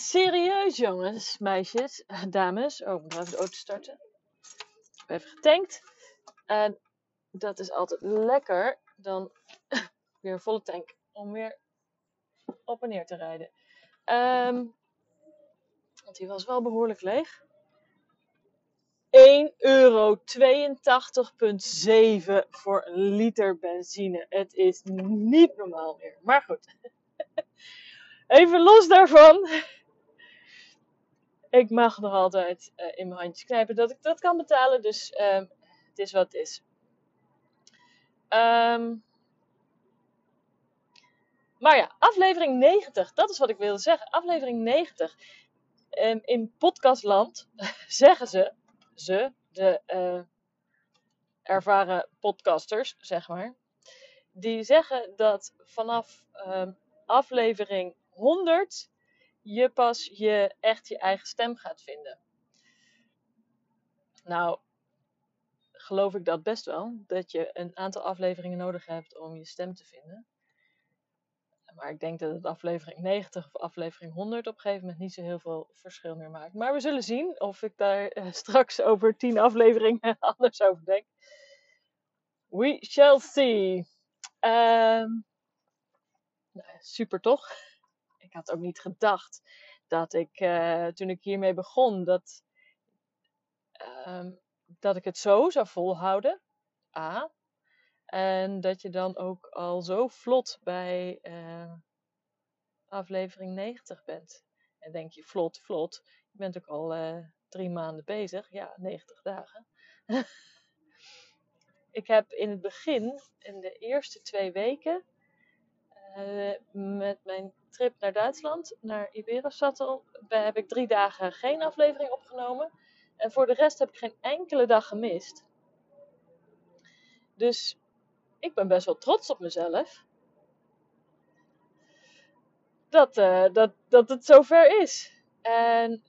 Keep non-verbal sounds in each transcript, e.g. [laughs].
Serieus jongens, meisjes, dames. Oh, ik moet even de auto starten. Ik heb even getankt. En dat is altijd lekker. Dan [laughs] weer een volle tank om weer op en neer te rijden. Um, want die was wel behoorlijk leeg. 1,82,7 euro voor een liter benzine. Het is niet normaal meer. Maar goed. [laughs] Even los daarvan. Ik mag nog altijd uh, in mijn handjes knijpen dat ik dat kan betalen. Dus um, het is wat het is. Um, maar ja, aflevering 90. Dat is wat ik wilde zeggen. Aflevering 90. Um, in podcastland [laughs] zeggen ze, ze, de uh, ervaren podcasters, zeg maar. Die zeggen dat vanaf aflevering 100 je pas je echt je eigen stem gaat vinden. Nou, geloof ik dat best wel. Dat je een aantal afleveringen nodig hebt om je stem te vinden. Maar ik denk dat het aflevering 90 of aflevering 100 op een gegeven moment niet zo heel veel verschil meer maakt. Maar we zullen zien of ik daar uh, [laughs] straks over 10 afleveringen [laughs] anders over denk. We shall see. Um, nou, super toch? Ik had ook niet gedacht dat ik, uh, toen ik hiermee begon, dat, uh, dat ik het zo zou volhouden. A. En dat je dan ook al zo vlot bij uh, aflevering 90 bent. En denk je, vlot, vlot. Je bent ook al uh, drie maanden bezig. Ja, 90 dagen. [laughs] ik heb in het begin, in de eerste twee weken, uh, met mijn trip naar Duitsland, naar Iberosattel, heb ik drie dagen geen aflevering opgenomen. En voor de rest heb ik geen enkele dag gemist. Dus ik ben best wel trots op mezelf. Dat, uh, dat, dat het zover is. En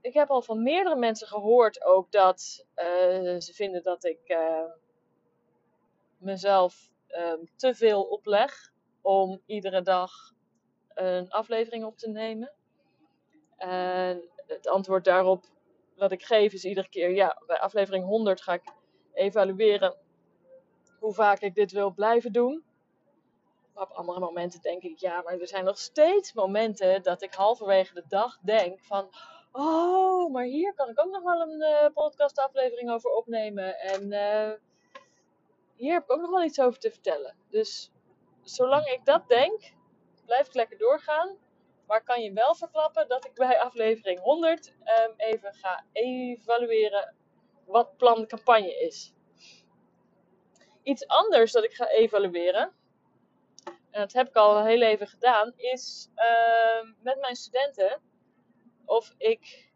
ik heb al van meerdere mensen gehoord ook dat uh, ze vinden dat ik mezelf um, te veel opleg om iedere dag een aflevering op te nemen. En het antwoord daarop dat ik geef is iedere keer, ja, bij aflevering 100 ga ik evalueren hoe vaak ik dit wil blijven doen. Maar op andere momenten denk ik, ja, maar er zijn nog steeds momenten dat ik halverwege de dag denk van, oh, maar hier kan ik ook nog wel een uh, podcastaflevering over opnemen. En uh, hier heb ik ook nog wel iets over te vertellen. Dus zolang ik dat denk, blijf ik lekker doorgaan. Maar kan je wel verklappen dat ik bij aflevering 100 um, ehm, even ga evalueren wat plan campagne is. Iets anders dat ik ga evalueren, en dat heb ik al heel even gedaan, is uh, met mijn studenten of ik.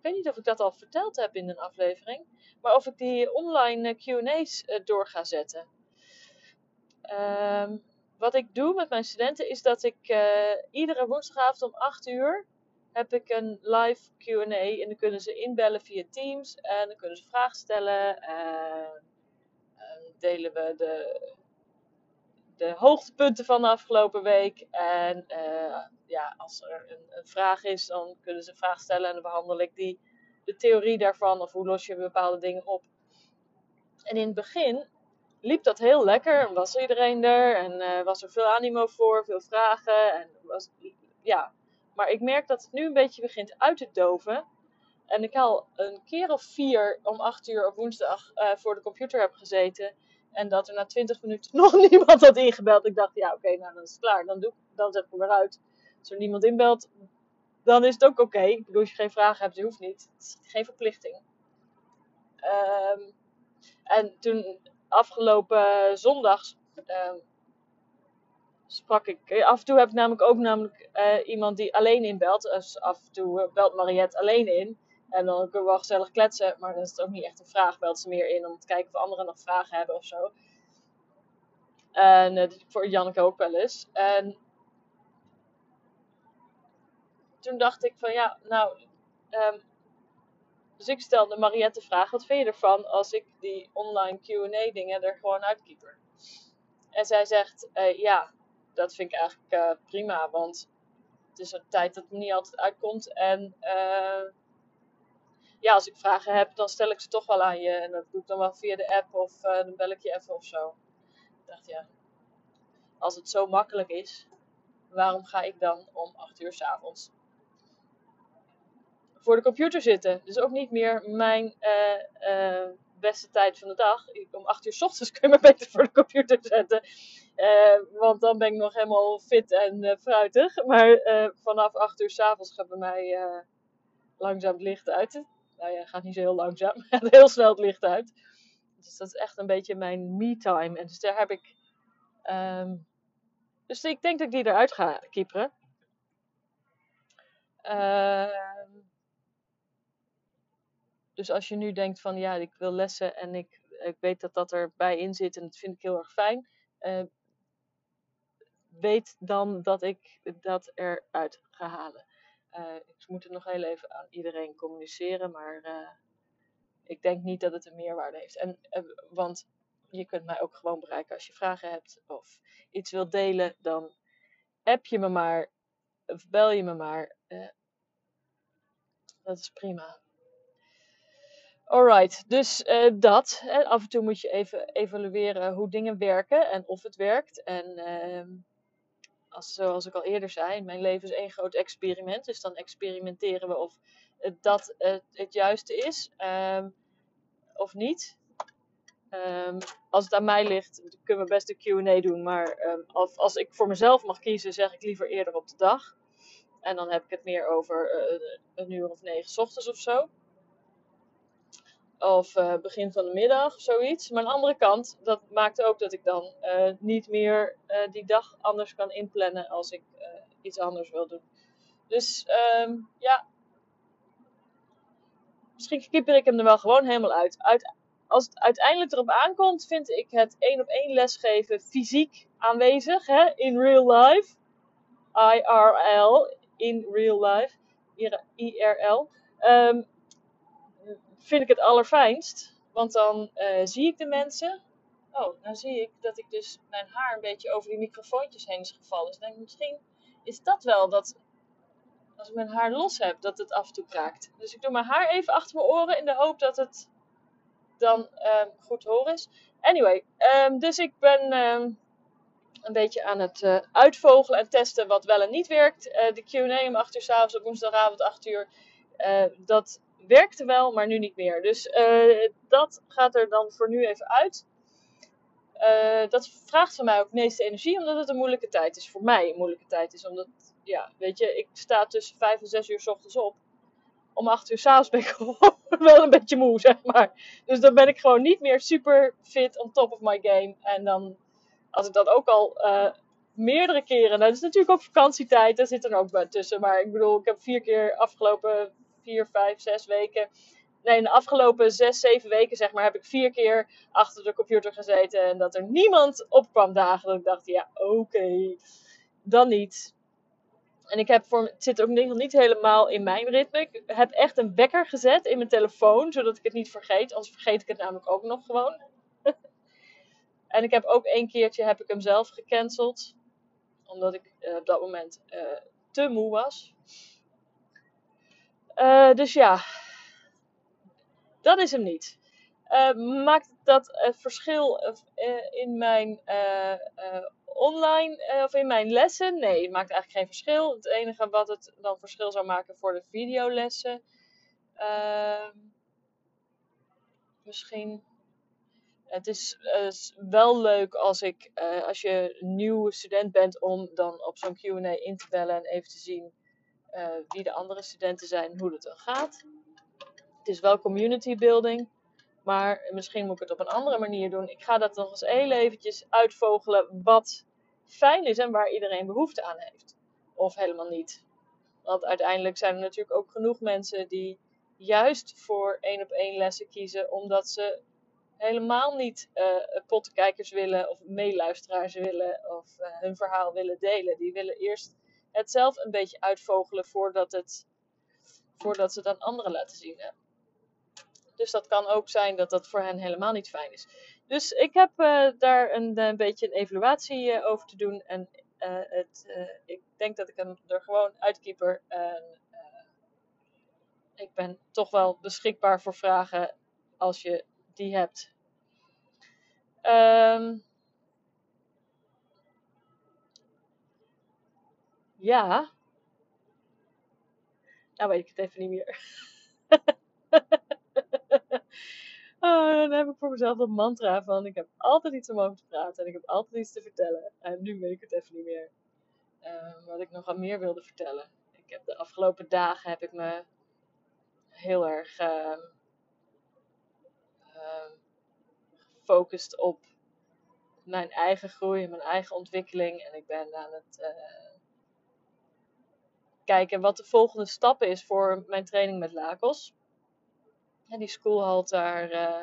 Ik weet niet of ik dat al verteld heb in een aflevering, maar of ik die online eh, QA's uh, door ga zetten. Um, wat ik doe met mijn studenten is dat ik uh, iedere woensdagavond om 8 uur heb ik een live QA. En dan kunnen ze inbellen via Teams en dan kunnen ze vragen stellen. En, en delen we de, de hoogtepunten van de afgelopen week. En ja, als er een, een, vraag is, dan kunnen ze een vraag stellen en dan behandel ik die, de theorie daarvan of hoe los je bepaalde dingen op. En in het begin liep dat heel lekker. Was iedereen er en uh, was er veel animo voor, veel vragen. En was, ja. Maar ik merk dat het nu een beetje begint uit te doven. En ik al een keer of vier om acht uur op woensdag uh, voor de computer heb gezeten. En dat er na twintig minuten [laughs] nog niemand had ingebeld. Ik dacht, ja oké, nou dan is het klaar. Dan, doe, dan zet ik hem eruit. Als er niemand inbelt, dan is het ook oké. Ik bedoel, als je geen vragen hebt, dat hoeft niet. Het is geen verplichting. Um, en toen afgelopen zondag uh, sprak ik. Af en toe heb ik namelijk ook namelijk, uh, iemand die alleen inbelt. Dus af en toe belt Mariette alleen in. En dan kunnen we wel gezellig kletsen. Maar dan is het ook niet echt een vraag. Belt ze meer in om te kijken of anderen nog vragen hebben of zo. En voor Janneke ook wel eens. En toen dacht ik van ja, nou. Um, dus ik stelde Mariette de vraag: wat vind je ervan als ik die online QA dingen er gewoon uitkieper? En zij zegt: uh, ja, dat vind ik eigenlijk uh, prima, want het is een tijd dat het niet altijd uitkomt. En uh, ja, als ik vragen heb, dan stel ik ze toch wel aan je. En dat doe ik dan wel via de app of dan bel ik je even of zo. Ik dacht ja, als het zo makkelijk is, waarom ga ik dan om 8 uur s avonds voor de computer zitten? Dus ook niet meer mijn uh, uh, beste tijd van de dag. Om 8 uur s ochtends [laughs] kun je me beter voor de computer zetten. Uh, want dan ben ik nog helemaal fit en fruitig. Maar vanaf 8 uur s avonds gaat bij mij langzaam het licht uit. Nou ja, gaat niet zo heel langzaam. [laughs] gaat heel snel het licht uit. Dus dat is echt een beetje mijn me-time. En dus daar heb ik. Um, dus ik denk dat ik die eruit ga kieperen. Uh, dus als je nu denkt van ja, ik wil lessen en ik, ik weet dat dat erbij in zit en dat vind ik heel erg fijn. Uh, weet dan dat ik dat eruit ga halen. Uh, ik moet het nog heel even aan iedereen communiceren, maar uh, ik denk niet dat het een meerwaarde heeft. En, want je kunt mij ook gewoon bereiken als je vragen hebt of iets wilt delen, dan app je me maar of bel je me maar. dat is prima. Alright, dus uh, dat. Af en toe moet je even evalueren hoe dingen werken en of het werkt. En uh, als, zoals ik al eerder zei, mijn leven is één groot experiment. Dus dan experimenteren we of dat het, juiste is um, of niet. Um, als het aan mij ligt, kunnen we best een QA doen. Maar als, als, ik voor mezelf mag kiezen, zeg ik liever eerder op de dag. En dan heb ik het meer over uh, een uur of negen ochtends of zo of uh, begin van de middag, zoiets. Maar aan de andere kant, dat maakt ook dat ik dan uh, niet meer uh, die dag anders kan inplannen als ik iets anders wil doen. Dus um, ja, misschien kipper ik hem er wel gewoon helemaal uit. uit. Als het uiteindelijk erop aankomt, vind ik het één op één lesgeven fysiek aanwezig, hè, in real life. IRL, in real life. IRL. Um, vind ik het allerfijnst. Want dan uh, zie ik de mensen. Oh, dan zie ik dat ik dus mijn haar een beetje over die microfoontjes heen is gevallen. Dus denk ik, misschien is dat wel dat als ik mijn haar los heb, dat het af en toe. Dus ik doe mijn haar even achter mijn oren in de hoop dat het dan um, goed horen is. Anyway, um, dus ik ben um, een beetje aan het uh, uitvogelen en testen wat wel en niet werkt. Uh, de Q&A om 8 uur s'avonds op woensdagavond 8 uur. Dat werkte wel, maar nu niet meer. Dus uh, dat gaat er dan voor nu even uit. Uh, dat vraagt van mij ook meeste energie, omdat het een moeilijke tijd is. Voor mij een moeilijke tijd is. Omdat, ja, weet je, ik sta tussen 5 en 6 uur s ochtends op. Om 8 uur s'avonds ben ik gewoon [laughs] wel een beetje moe, zeg maar. Dus dan ben ik gewoon niet meer super fit on top of my game. En dan, als ik dat ook al uh, meerdere keren. Nou, dat is natuurlijk ook vakantietijd, daar zit er ook bij tussen. Maar ik bedoel, ik heb vier keer afgelopen vier, vijf, zes weken. Nee, in de afgelopen zes, zeven weken zeg maar, heb ik vier keer achter de computer gezeten. En dat er niemand opkwam dagen. Dat ik dacht, ja, oké, dan niet. En ik heb voor, het zit ook nog niet helemaal in mijn ritme. Ik heb echt een wekker gezet in mijn telefoon, zodat ik het niet vergeet. Anders vergeet ik het namelijk ook nog gewoon. [laughs] en ik heb ook één keertje heb ik hem zelf gecanceld. Omdat ik uh, op dat moment uh, te moe was. Uh, dus ja, dat is hem niet. Uh, maakt dat het verschil uh, in mijn online of in mijn lessen? Nee, het maakt eigenlijk geen verschil. Het enige wat het dan verschil zou maken voor de videolessen. Ehm, misschien. Het is wel leuk als ik, als je nieuwe student bent, om dan op zo'n QA in te bellen en even te zien uh, wie de andere studenten zijn, hoe het dan gaat. Het is wel community building, maar misschien moet ik het op een andere manier doen. Ik ga dat nog eens heel eventjes uitvogelen. Wat fijn is en waar iedereen behoefte aan heeft. Of helemaal niet. Want uiteindelijk zijn er natuurlijk ook genoeg mensen die juist voor één op één lessen kiezen, omdat ze helemaal niet uh, pottenkijkers willen of meeluisteraars willen of uh, hun verhaal willen delen. Die willen eerst het zelf een beetje uitvogelen voordat, het, voordat ze het aan anderen laten zien. Dus dat kan ook zijn dat dat voor hen helemaal niet fijn is. Dus ik heb uh, daar een, een, beetje een evaluatie over te doen. En het, ik denk dat ik hem er gewoon uitkeeper. En ik ben toch wel beschikbaar voor vragen als je die hebt. Um, ja. Nou weet ik het even niet meer. [laughs] oh, dan heb ik voor mezelf een mantra van ik heb altijd iets om over te praten en ik heb altijd iets te vertellen. En nu weet ik het even niet meer. Uh, wat ik nog aan meer wilde vertellen. Ik heb de afgelopen dagen heb ik me heel erg uh, gefocust op mijn eigen groei, mijn eigen ontwikkeling. En ik ben aan het uh, kijken wat de volgende stap is voor mijn training met Lakos. En die schoolhalt daar. Uh,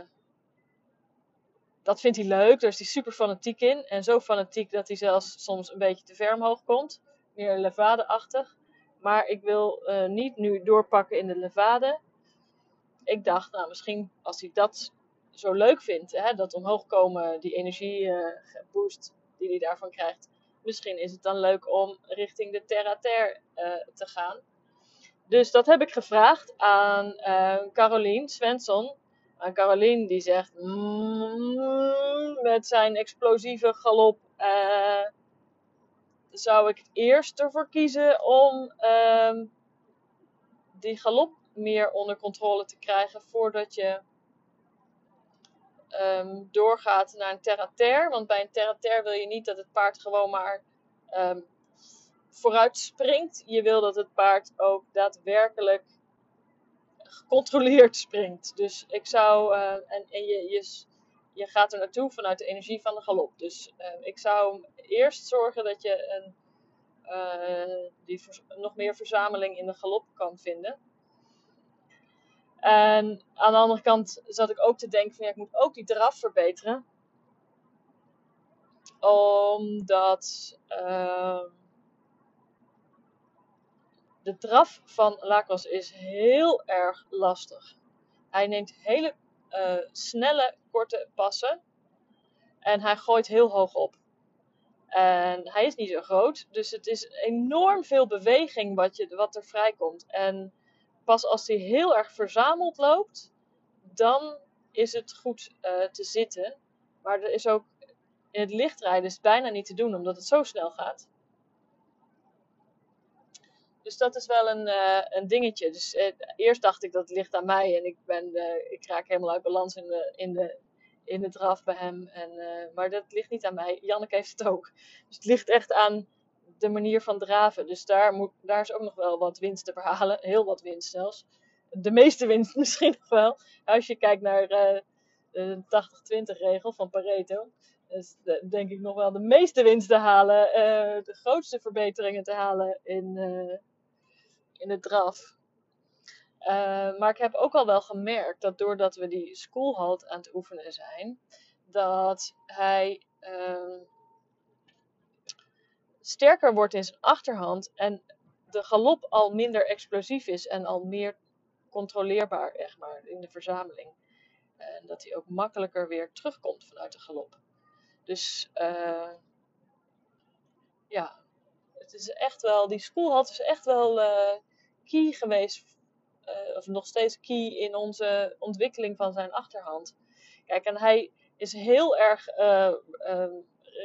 dat vindt hij leuk, daar is hij super fanatiek in. En zo fanatiek dat hij zelfs soms een beetje te ver omhoog komt. Meer levade-achtig. Maar ik wil uh, niet nu doorpakken in de levade. Ik dacht, nou misschien als hij dat zo leuk vindt. Hè, dat omhoog komen, die energieboost uh, die hij daarvan krijgt. Misschien is het dan leuk om richting de Terra Ter uh, te gaan. Dus dat heb ik gevraagd aan uh, Caroline Svensson. Aan Caroline die zegt mm, met zijn explosieve galop uh, zou ik eerst ervoor kiezen om ehm, die galop meer onder controle te krijgen voordat je um, doorgaat naar een terra-ter. Want bij een terra-ter wil je niet dat het paard gewoon maar um, vooruit springt. Je wil dat het paard ook daadwerkelijk gecontroleerd springt. Dus ik zou, uh, en, en je, je, je gaat er naartoe vanuit de energie van de galop. Dus uh, ik zou eerst zorgen dat je een, uh, die nog meer verzameling in de galop kan vinden. En aan de andere kant zat ik ook te denken van ja, ik moet ook die draf verbeteren. Omdat uh, de draf van Lacrosse is heel erg lastig. Hij neemt hele uh, snelle, korte passen. En hij gooit heel hoog op. En hij is niet zo groot. Dus het is enorm veel beweging wat, je, wat er vrijkomt. En pas als hij heel erg verzameld loopt, dan is het goed uh, te zitten. Maar er is ook in het lichtrijden is bijna niet te doen, omdat het zo snel gaat. Dus dat is wel een, uh, een dingetje. Dus uh, eerst dacht ik dat het ligt aan mij en ik, ben, ik raak helemaal uit balans in de, in de, in de draf bij hem. En, maar dat ligt niet aan mij. Janneke heeft het ook. Dus het ligt echt aan de manier van draven. Dus daar, moet, daar is ook nog wel wat winst te verhalen. Heel wat winst zelfs. De meeste winst [laughs] misschien nog wel. Als je kijkt naar de 80-20 regel van Pareto. Dus de, denk ik nog wel de meeste winst te halen. Uh, de grootste verbeteringen te halen in, uh, in de draf. maar ik heb ook al wel gemerkt dat doordat we die schoolhalt aan het oefenen zijn, dat hij ehm, sterker wordt in zijn achterhand en de galop al minder explosief is en al meer controleerbaar echt maar, in de verzameling. En dat hij ook makkelijker weer terugkomt vanuit de galop. Dus uh, ja, het is echt wel, die schoolhalt is echt wel uh, key geweest, uh, of nog steeds key in onze ontwikkeling van zijn achterhand. Kijk, en hij is heel erg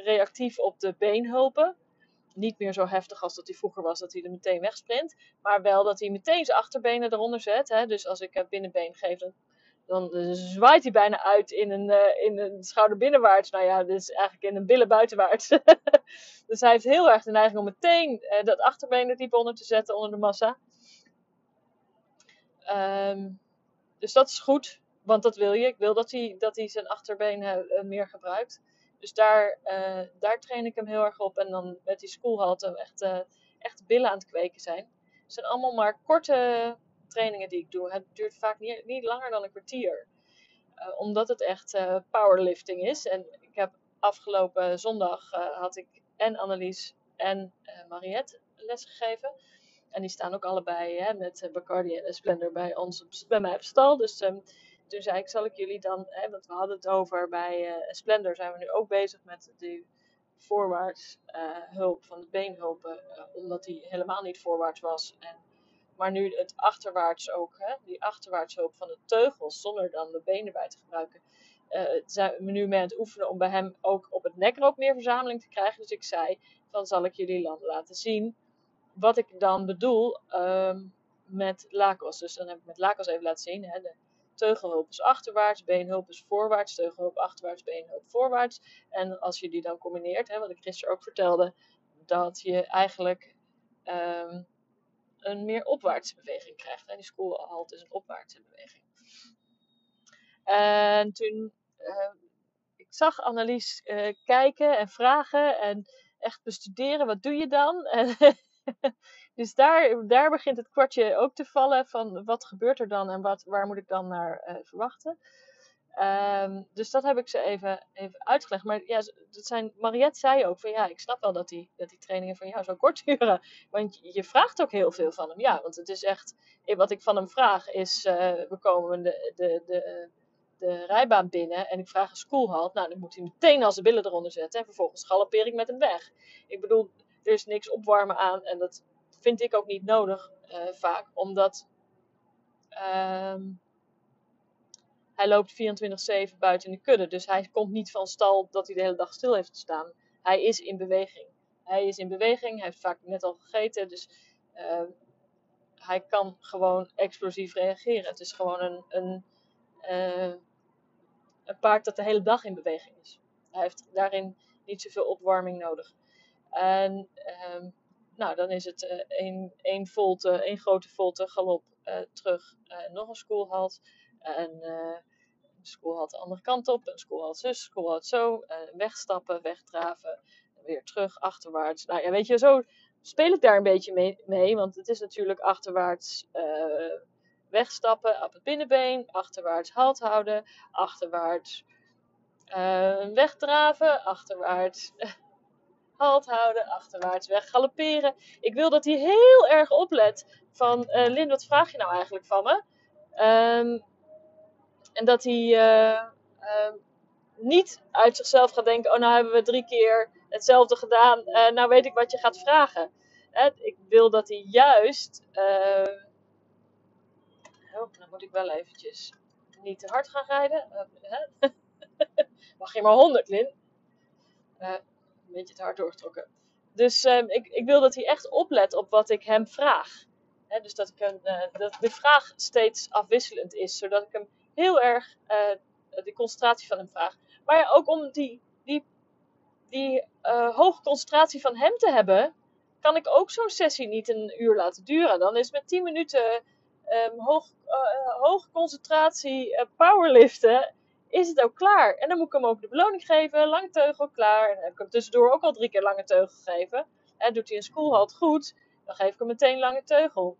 reactief op de beenhulpen niet meer zo heftig als dat hij vroeger was, dat hij er meteen wegsprint. Maar wel dat hij meteen zijn achterbenen eronder zet. Hè? Dus als ik het binnenbeen geef, dan, dan zwaait hij bijna uit in een, uh, in een schouder binnenwaarts. Nou ja, dus eigenlijk in een billen buitenwaarts. [laughs] dus hij heeft heel erg de neiging om meteen uh, dat achterbeen er diep onder te zetten, onder de massa. Um, dus dat is goed, want dat wil je. Ik wil dat hij, dat hij zijn achterbeen uh, meer gebruikt. Dus daar, uh, daar train ik hem heel erg op. En dan met die schoolhalte echt, uh, echt billen aan het kweken zijn. Het zijn allemaal maar korte trainingen die ik doe. Het duurt vaak niet, niet langer dan een kwartier. Uh, omdat het echt powerlifting is. En ik heb afgelopen zondag had ik en Annelies en Mariette lesgegeven. En die staan ook allebei hè, met Bacardi en Splendor bij, ons op, bij mij op stal. Dus um, toen zei ik, zal ik jullie dan, hè, want we hadden het over bij uh, Splendor zijn we nu ook bezig met de voorwaarts uh, hulp van de beenhulpen, uh, omdat die helemaal niet voorwaarts was. En, maar nu het achterwaarts ook, hè, die achterwaarts hulp van de teugels, zonder dan de benen bij te gebruiken. zijn we nu mee aan het oefenen om bij hem ook op het nek ook meer verzameling te krijgen. Dus ik zei, dan zal ik jullie laten zien wat ik dan bedoel um, met lakos. Dus dan heb ik met lakos even laten zien. Hè, de, Teugelhulp is achterwaarts, beenhulp is voorwaarts, teugelhulp achterwaarts, beenhulp voorwaarts. En als je die dan combineert, hè, wat ik gisteren ook vertelde, dat je eigenlijk um, een meer opwaartse beweging krijgt. En die schoolhalt is een opwaartse beweging. En toen, uh, ik zag Annelies uh, kijken en vragen en echt bestuderen, wat doe je dan? [laughs] dus daar, daar begint het kwartje ook te vallen van wat gebeurt er dan en wat, waar moet ik dan naar uh, verwachten. Um, dus dat heb ik ze even, even uitgelegd. Maar ja, dat zijn, Mariette zei ook van ja, ik snap wel dat die, dat die trainingen van jou zo kort [laughs] duren. Want je vraagt ook heel veel van hem. Ja, want het is echt, wat ik van hem vraag is, uh, we komen de, de, de, de rijbaan binnen en ik vraag een schoolhalt. Nou, dan moet hij meteen al zijn billen eronder zetten en vervolgens galoppeer ik met hem weg. Ik bedoel, er is niks opwarmen aan en dat vind ik ook niet nodig uh, vaak, omdat uh, hij loopt 24-7 buiten in de kudde. Dus hij komt niet van stal dat hij de hele dag stil heeft gestaan. Hij is in beweging. Hij is in beweging, hij heeft vaak net al gegeten, dus uh, hij kan gewoon explosief reageren. Het is gewoon een, een, uh, een paard dat de hele dag in beweging is. Hij heeft daarin niet zoveel opwarming nodig. En um, nou, dan is het uh, één, één volte, één grote volte galop uh, terug. Uh, nog een schoolhalt. En een schoolhalt de andere kant op. Een schoolhalt zus, schoolhalt zo. wegstappen, wegdraven. Weer terug, achterwaarts. Nou ja, weet je, zo speel ik daar een beetje mee. mee want het is natuurlijk achterwaarts wegstappen op het binnenbeen. Achterwaarts halt houden. Achterwaarts wegdraven. Achterwaarts [laughs] halt houden, achterwaarts weg galopperen. Ik wil dat hij heel erg oplet van, uh, Lin, wat vraag je nou eigenlijk van me? Um, en dat hij uh, uh, niet uit zichzelf gaat denken, oh nou hebben we drie keer hetzelfde gedaan, uh, nou weet ik wat je gaat vragen. ik wil dat hij juist, oh, dan moet ik wel eventjes niet te hard gaan rijden. [laughs] Mag je maar 100, Lin? Een beetje te hard doorgetrokken. Dus um, ik, ik wil dat hij echt oplet op wat ik hem vraag. Dus dat, ik uh, dat de vraag steeds afwisselend is, zodat ik hem heel erg uh, de concentratie van hem vraag. Maar ook om die, die, die uh, hoge concentratie van hem te hebben, kan ik ook zo'n sessie niet een uur laten duren. Dan is met 10 minuten um, hoog, hoge concentratie powerliften is het ook klaar. En dan moet ik hem ook de beloning geven, lange teugel klaar. En dan heb ik hem tussendoor ook al drie keer lange teugel gegeven. En doet hij een schoolhalt goed, dan geef ik hem meteen lange teugel.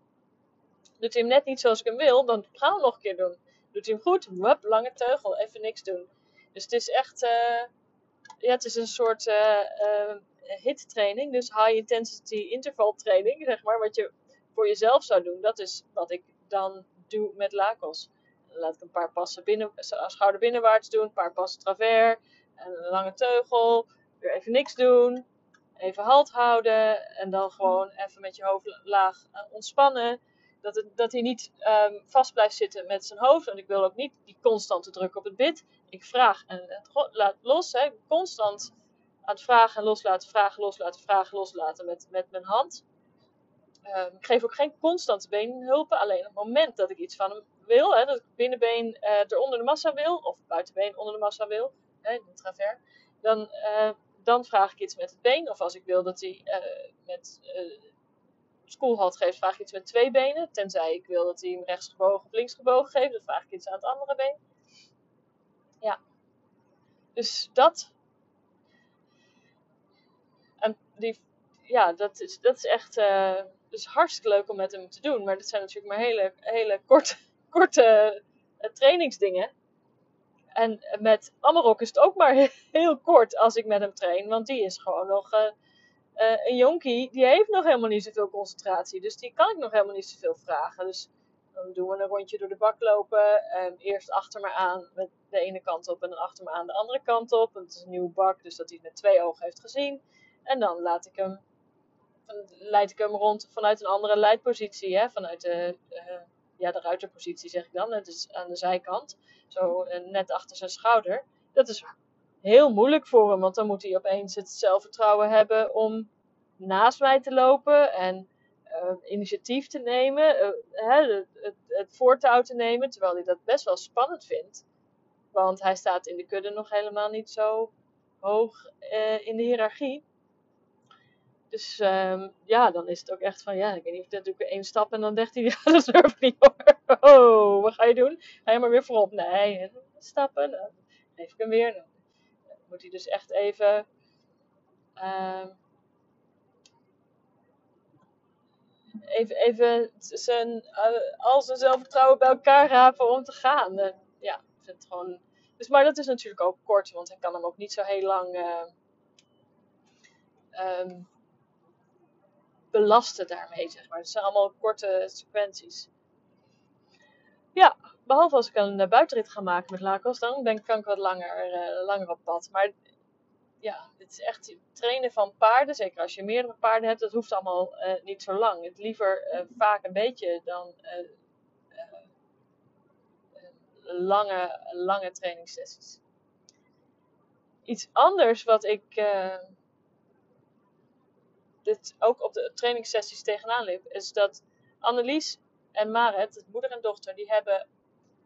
Doet hij hem net niet zoals ik hem wil, dan gaan we nog een keer doen. Doet hij hem goed, wup, lange teugel, even niks doen. Dus het is echt, uh, ja, het is een soort uh, uh, hit training. Dus high intensity interval training, zeg maar, wat je voor jezelf zou doen. Dat is wat ik dan doe met lakos laat ik een paar passen binnen, schouder binnenwaarts doen, een paar passen travers, een lange teugel, weer even niks doen, even halt houden en dan gewoon even met je hoofd laag eh, ontspannen. Dat, het, dat hij niet um, vast blijft zitten met zijn hoofd. En ik wil ook niet die constante druk op het bit. Ik vraag en laat los. Hè. Constant aan het vragen en loslaten, vragen, loslaten, vragen, loslaten met, met mijn hand. Um, ik geef ook geen constante beenhulpen. Alleen op het moment dat ik iets van hem wil, hè, dat ik binnenbeen uh, er onder de massa wil, of buitenbeen onder de massa wil, hè, de travers, dan, uh, dan vraag ik iets met het been. Of als ik wil dat hij uh, met schoolhalt geeft, vraag ik iets met twee benen. Tenzij ik wil dat hij hem rechts gebogen of links gebogen geeft, dan vraag ik iets aan het andere been. Ja. Dus dat. En die, ja, dat is, dat is echt dus hartstikke leuk om met hem te doen. Maar dat zijn natuurlijk maar hele, hele korte, korte uh, trainingsdingen. En met Amarok is het ook maar [laughs] heel kort als ik met hem train. Want die is gewoon nog uh, een jonkie. Die heeft nog helemaal niet zoveel concentratie. Dus die kan ik nog helemaal niet zoveel vragen. Dus dan doen we een rondje door de bak lopen. Um, eerst achter me aan met de ene kant op en dan achter me aan de andere kant op. het is een nieuwe bak, dus dat hij met twee ogen heeft gezien. En dan laat ik hem, leid ik hem rond vanuit een andere leidpositie. Hè? Vanuit de, ja, de ruiterpositie zeg ik dan. Dus aan de zijkant. Zo uh, net achter zijn schouder. Dat is heel moeilijk voor hem, want dan moet hij opeens het zelfvertrouwen hebben om naast mij te lopen. En uh, initiatief te nemen, uh, hè, het, het, het, voortouw te nemen, terwijl hij dat best wel spannend vindt. Want hij staat in de kudde nog helemaal niet zo hoog in de hiërarchie. Dus um, ja, dan is het ook echt van, ja, ik weet niet dat doe ik één stap en dan dacht hij, ja, dat ik niet hoor. Oh, wat ga je doen? Ga je maar weer voorop? Nee, stappen, dan geef ik hem weer. Dan moet hij dus echt even... Uh, even, even zijn, uh, al zijn zelfvertrouwen bij elkaar rapen om te gaan. Ja, ik vind het gewoon. Dus, maar dat is natuurlijk ook kort, want hij kan hem ook niet zo heel lang uh, um, belasten daarmee, zeg maar. Het zijn allemaal korte sequenties. Ja, behalve als ik een buitenrit ga maken met Lakos, dan denk, kan ik wat langer, langer op pad. Maar ja, dit is echt trainen van paarden. Zeker als je meerdere paarden hebt, dat hoeft allemaal uh, niet zo lang. Het liever vaak een beetje dan lange, lange trainingssessies. Iets anders wat ik dit ook op de trainingssessies tegenaan liep, is dat Annelies en Maret, moeder en dochter, die hebben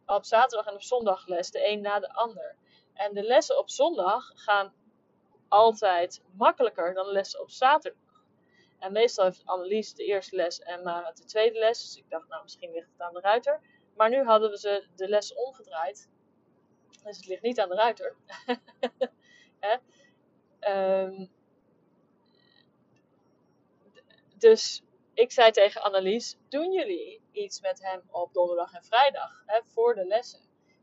op zaterdag en op zondag les, de een na de ander. En de lessen op zondag gaan altijd makkelijker dan de lessen op zaterdag. En meestal heeft Annelies de eerste les en Mara de tweede les. Dus ik dacht, nou, misschien ligt het aan de ruiter. Maar nu hadden we ze de les omgedraaid. Dus het ligt niet aan de ruiter. [laughs] um, dus ik zei tegen Annelies: Doen jullie iets met hem op donderdag en vrijdag hè, voor de lessen?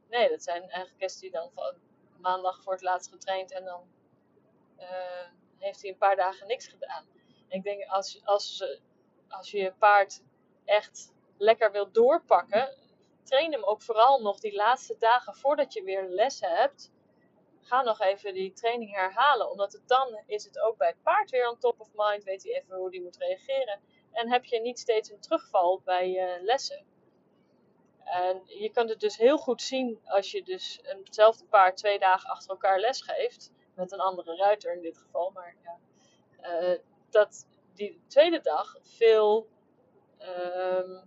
Nee, dat zijn eigenlijk die dan van maandag voor het laatst getraind en dan uh, heeft hij een paar dagen niks gedaan. Ik denk, als, als, als je je paard echt lekker wilt doorpakken, train hem ook vooral nog die laatste dagen voordat je weer lessen hebt. Ga nog even die training herhalen, omdat het dan is het ook bij het paard weer on top of mind. Weet hij even hoe hij moet reageren. En heb je niet steeds een terugval bij je lessen. En je kunt het dus heel goed zien als je dus hetzelfde paard twee dagen achter elkaar les geeft met een andere ruiter in dit geval. Maar ja, uh, dat die tweede dag veel uh,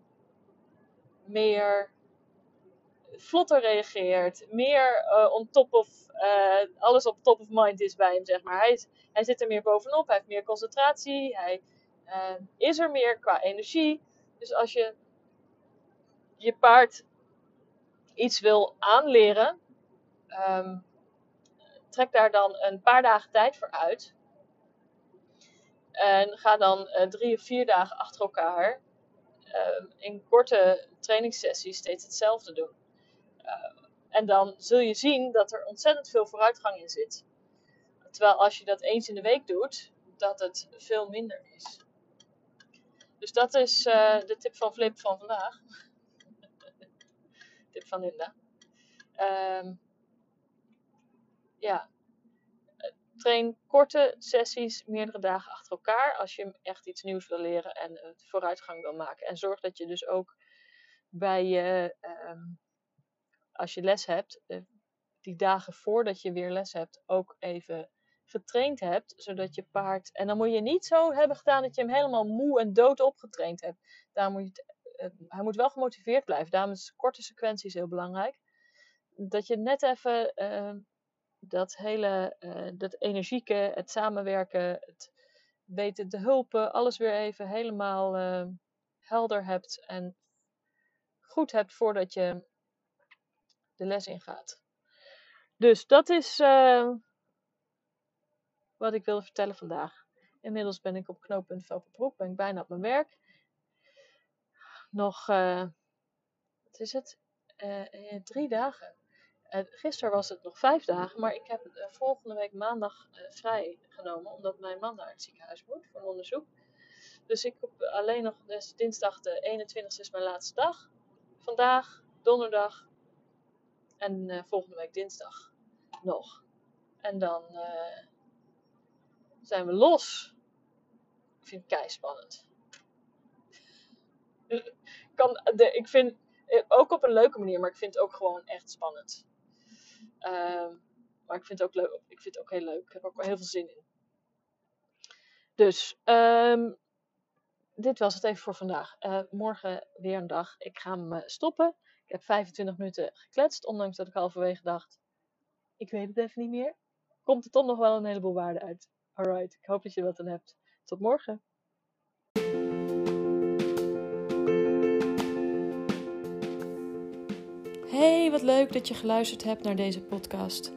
meer vlotter reageert, meer uh, on top of uh, alles op top of mind is bij hem, zeg maar. Hij, hij zit er meer bovenop, hij heeft meer concentratie, hij is er meer qua energie. Dus als je je paard iets wil aanleren, um, trek daar dan een paar dagen tijd voor uit. En ga dan drie of vier dagen achter elkaar uh, in korte trainingssessies steeds hetzelfde doen. Uh, en dan zul je zien dat er ontzettend veel vooruitgang in zit. Terwijl als je dat eens in de week doet, dat het veel minder is. Dus dat is de tip van Flip van vandaag. [laughs] tip van Linda. Um, ja, train korte sessies, meerdere dagen achter elkaar, als je echt iets nieuws wil leren en vooruitgang wil maken. En zorg dat je dus ook bij je, um, als je les hebt, uh, die dagen voordat je weer les hebt, ook even getraind hebt, zodat je paard. En dan moet je niet zo hebben gedaan dat je hem helemaal moe en dood opgetraind hebt. Daar moet je uh, hij moet wel gemotiveerd blijven. Daarom is korte sequenties heel belangrijk. Dat je net even uh, dat hele, dat energieke, het samenwerken, het weten te hulpen, alles weer even helemaal helder hebt en goed hebt voordat je de les ingaat. Dus dat is uh, wat ik wilde vertellen vandaag. Inmiddels ben ik op knooppunt Velpenbroek, ben ik bijna op mijn werk. Nog, uh, wat is het? Uh, drie dagen. Gisteren was het nog vijf dagen, maar ik heb volgende week maandag vrij genomen, omdat mijn man naar het ziekenhuis moet voor een onderzoek. Dus ik heb alleen nog, dus dinsdag de 21ste is mijn laatste dag. Vandaag, donderdag en volgende week dinsdag nog. En dan zijn we los. Ik vind het kei spannend. [laughs] kan, de, ik vind eh, ook op een leuke manier, maar ik vind het ook gewoon echt spannend. Uh, maar ik vind het ook leuk. Ik vind het ook heel leuk. Ik heb er ook heel veel zin in. Dus, um, dit was het even voor vandaag. Morgen weer een dag. Ik ga hem stoppen. Ik heb 25 minuten gekletst, ondanks dat ik halverwege dacht: ik weet het even niet meer. Komt er toch nog wel een heleboel waarde uit. Alright, ik hoop dat je wat aan hebt. Tot morgen. Hey, wat leuk dat je geluisterd hebt naar deze podcast.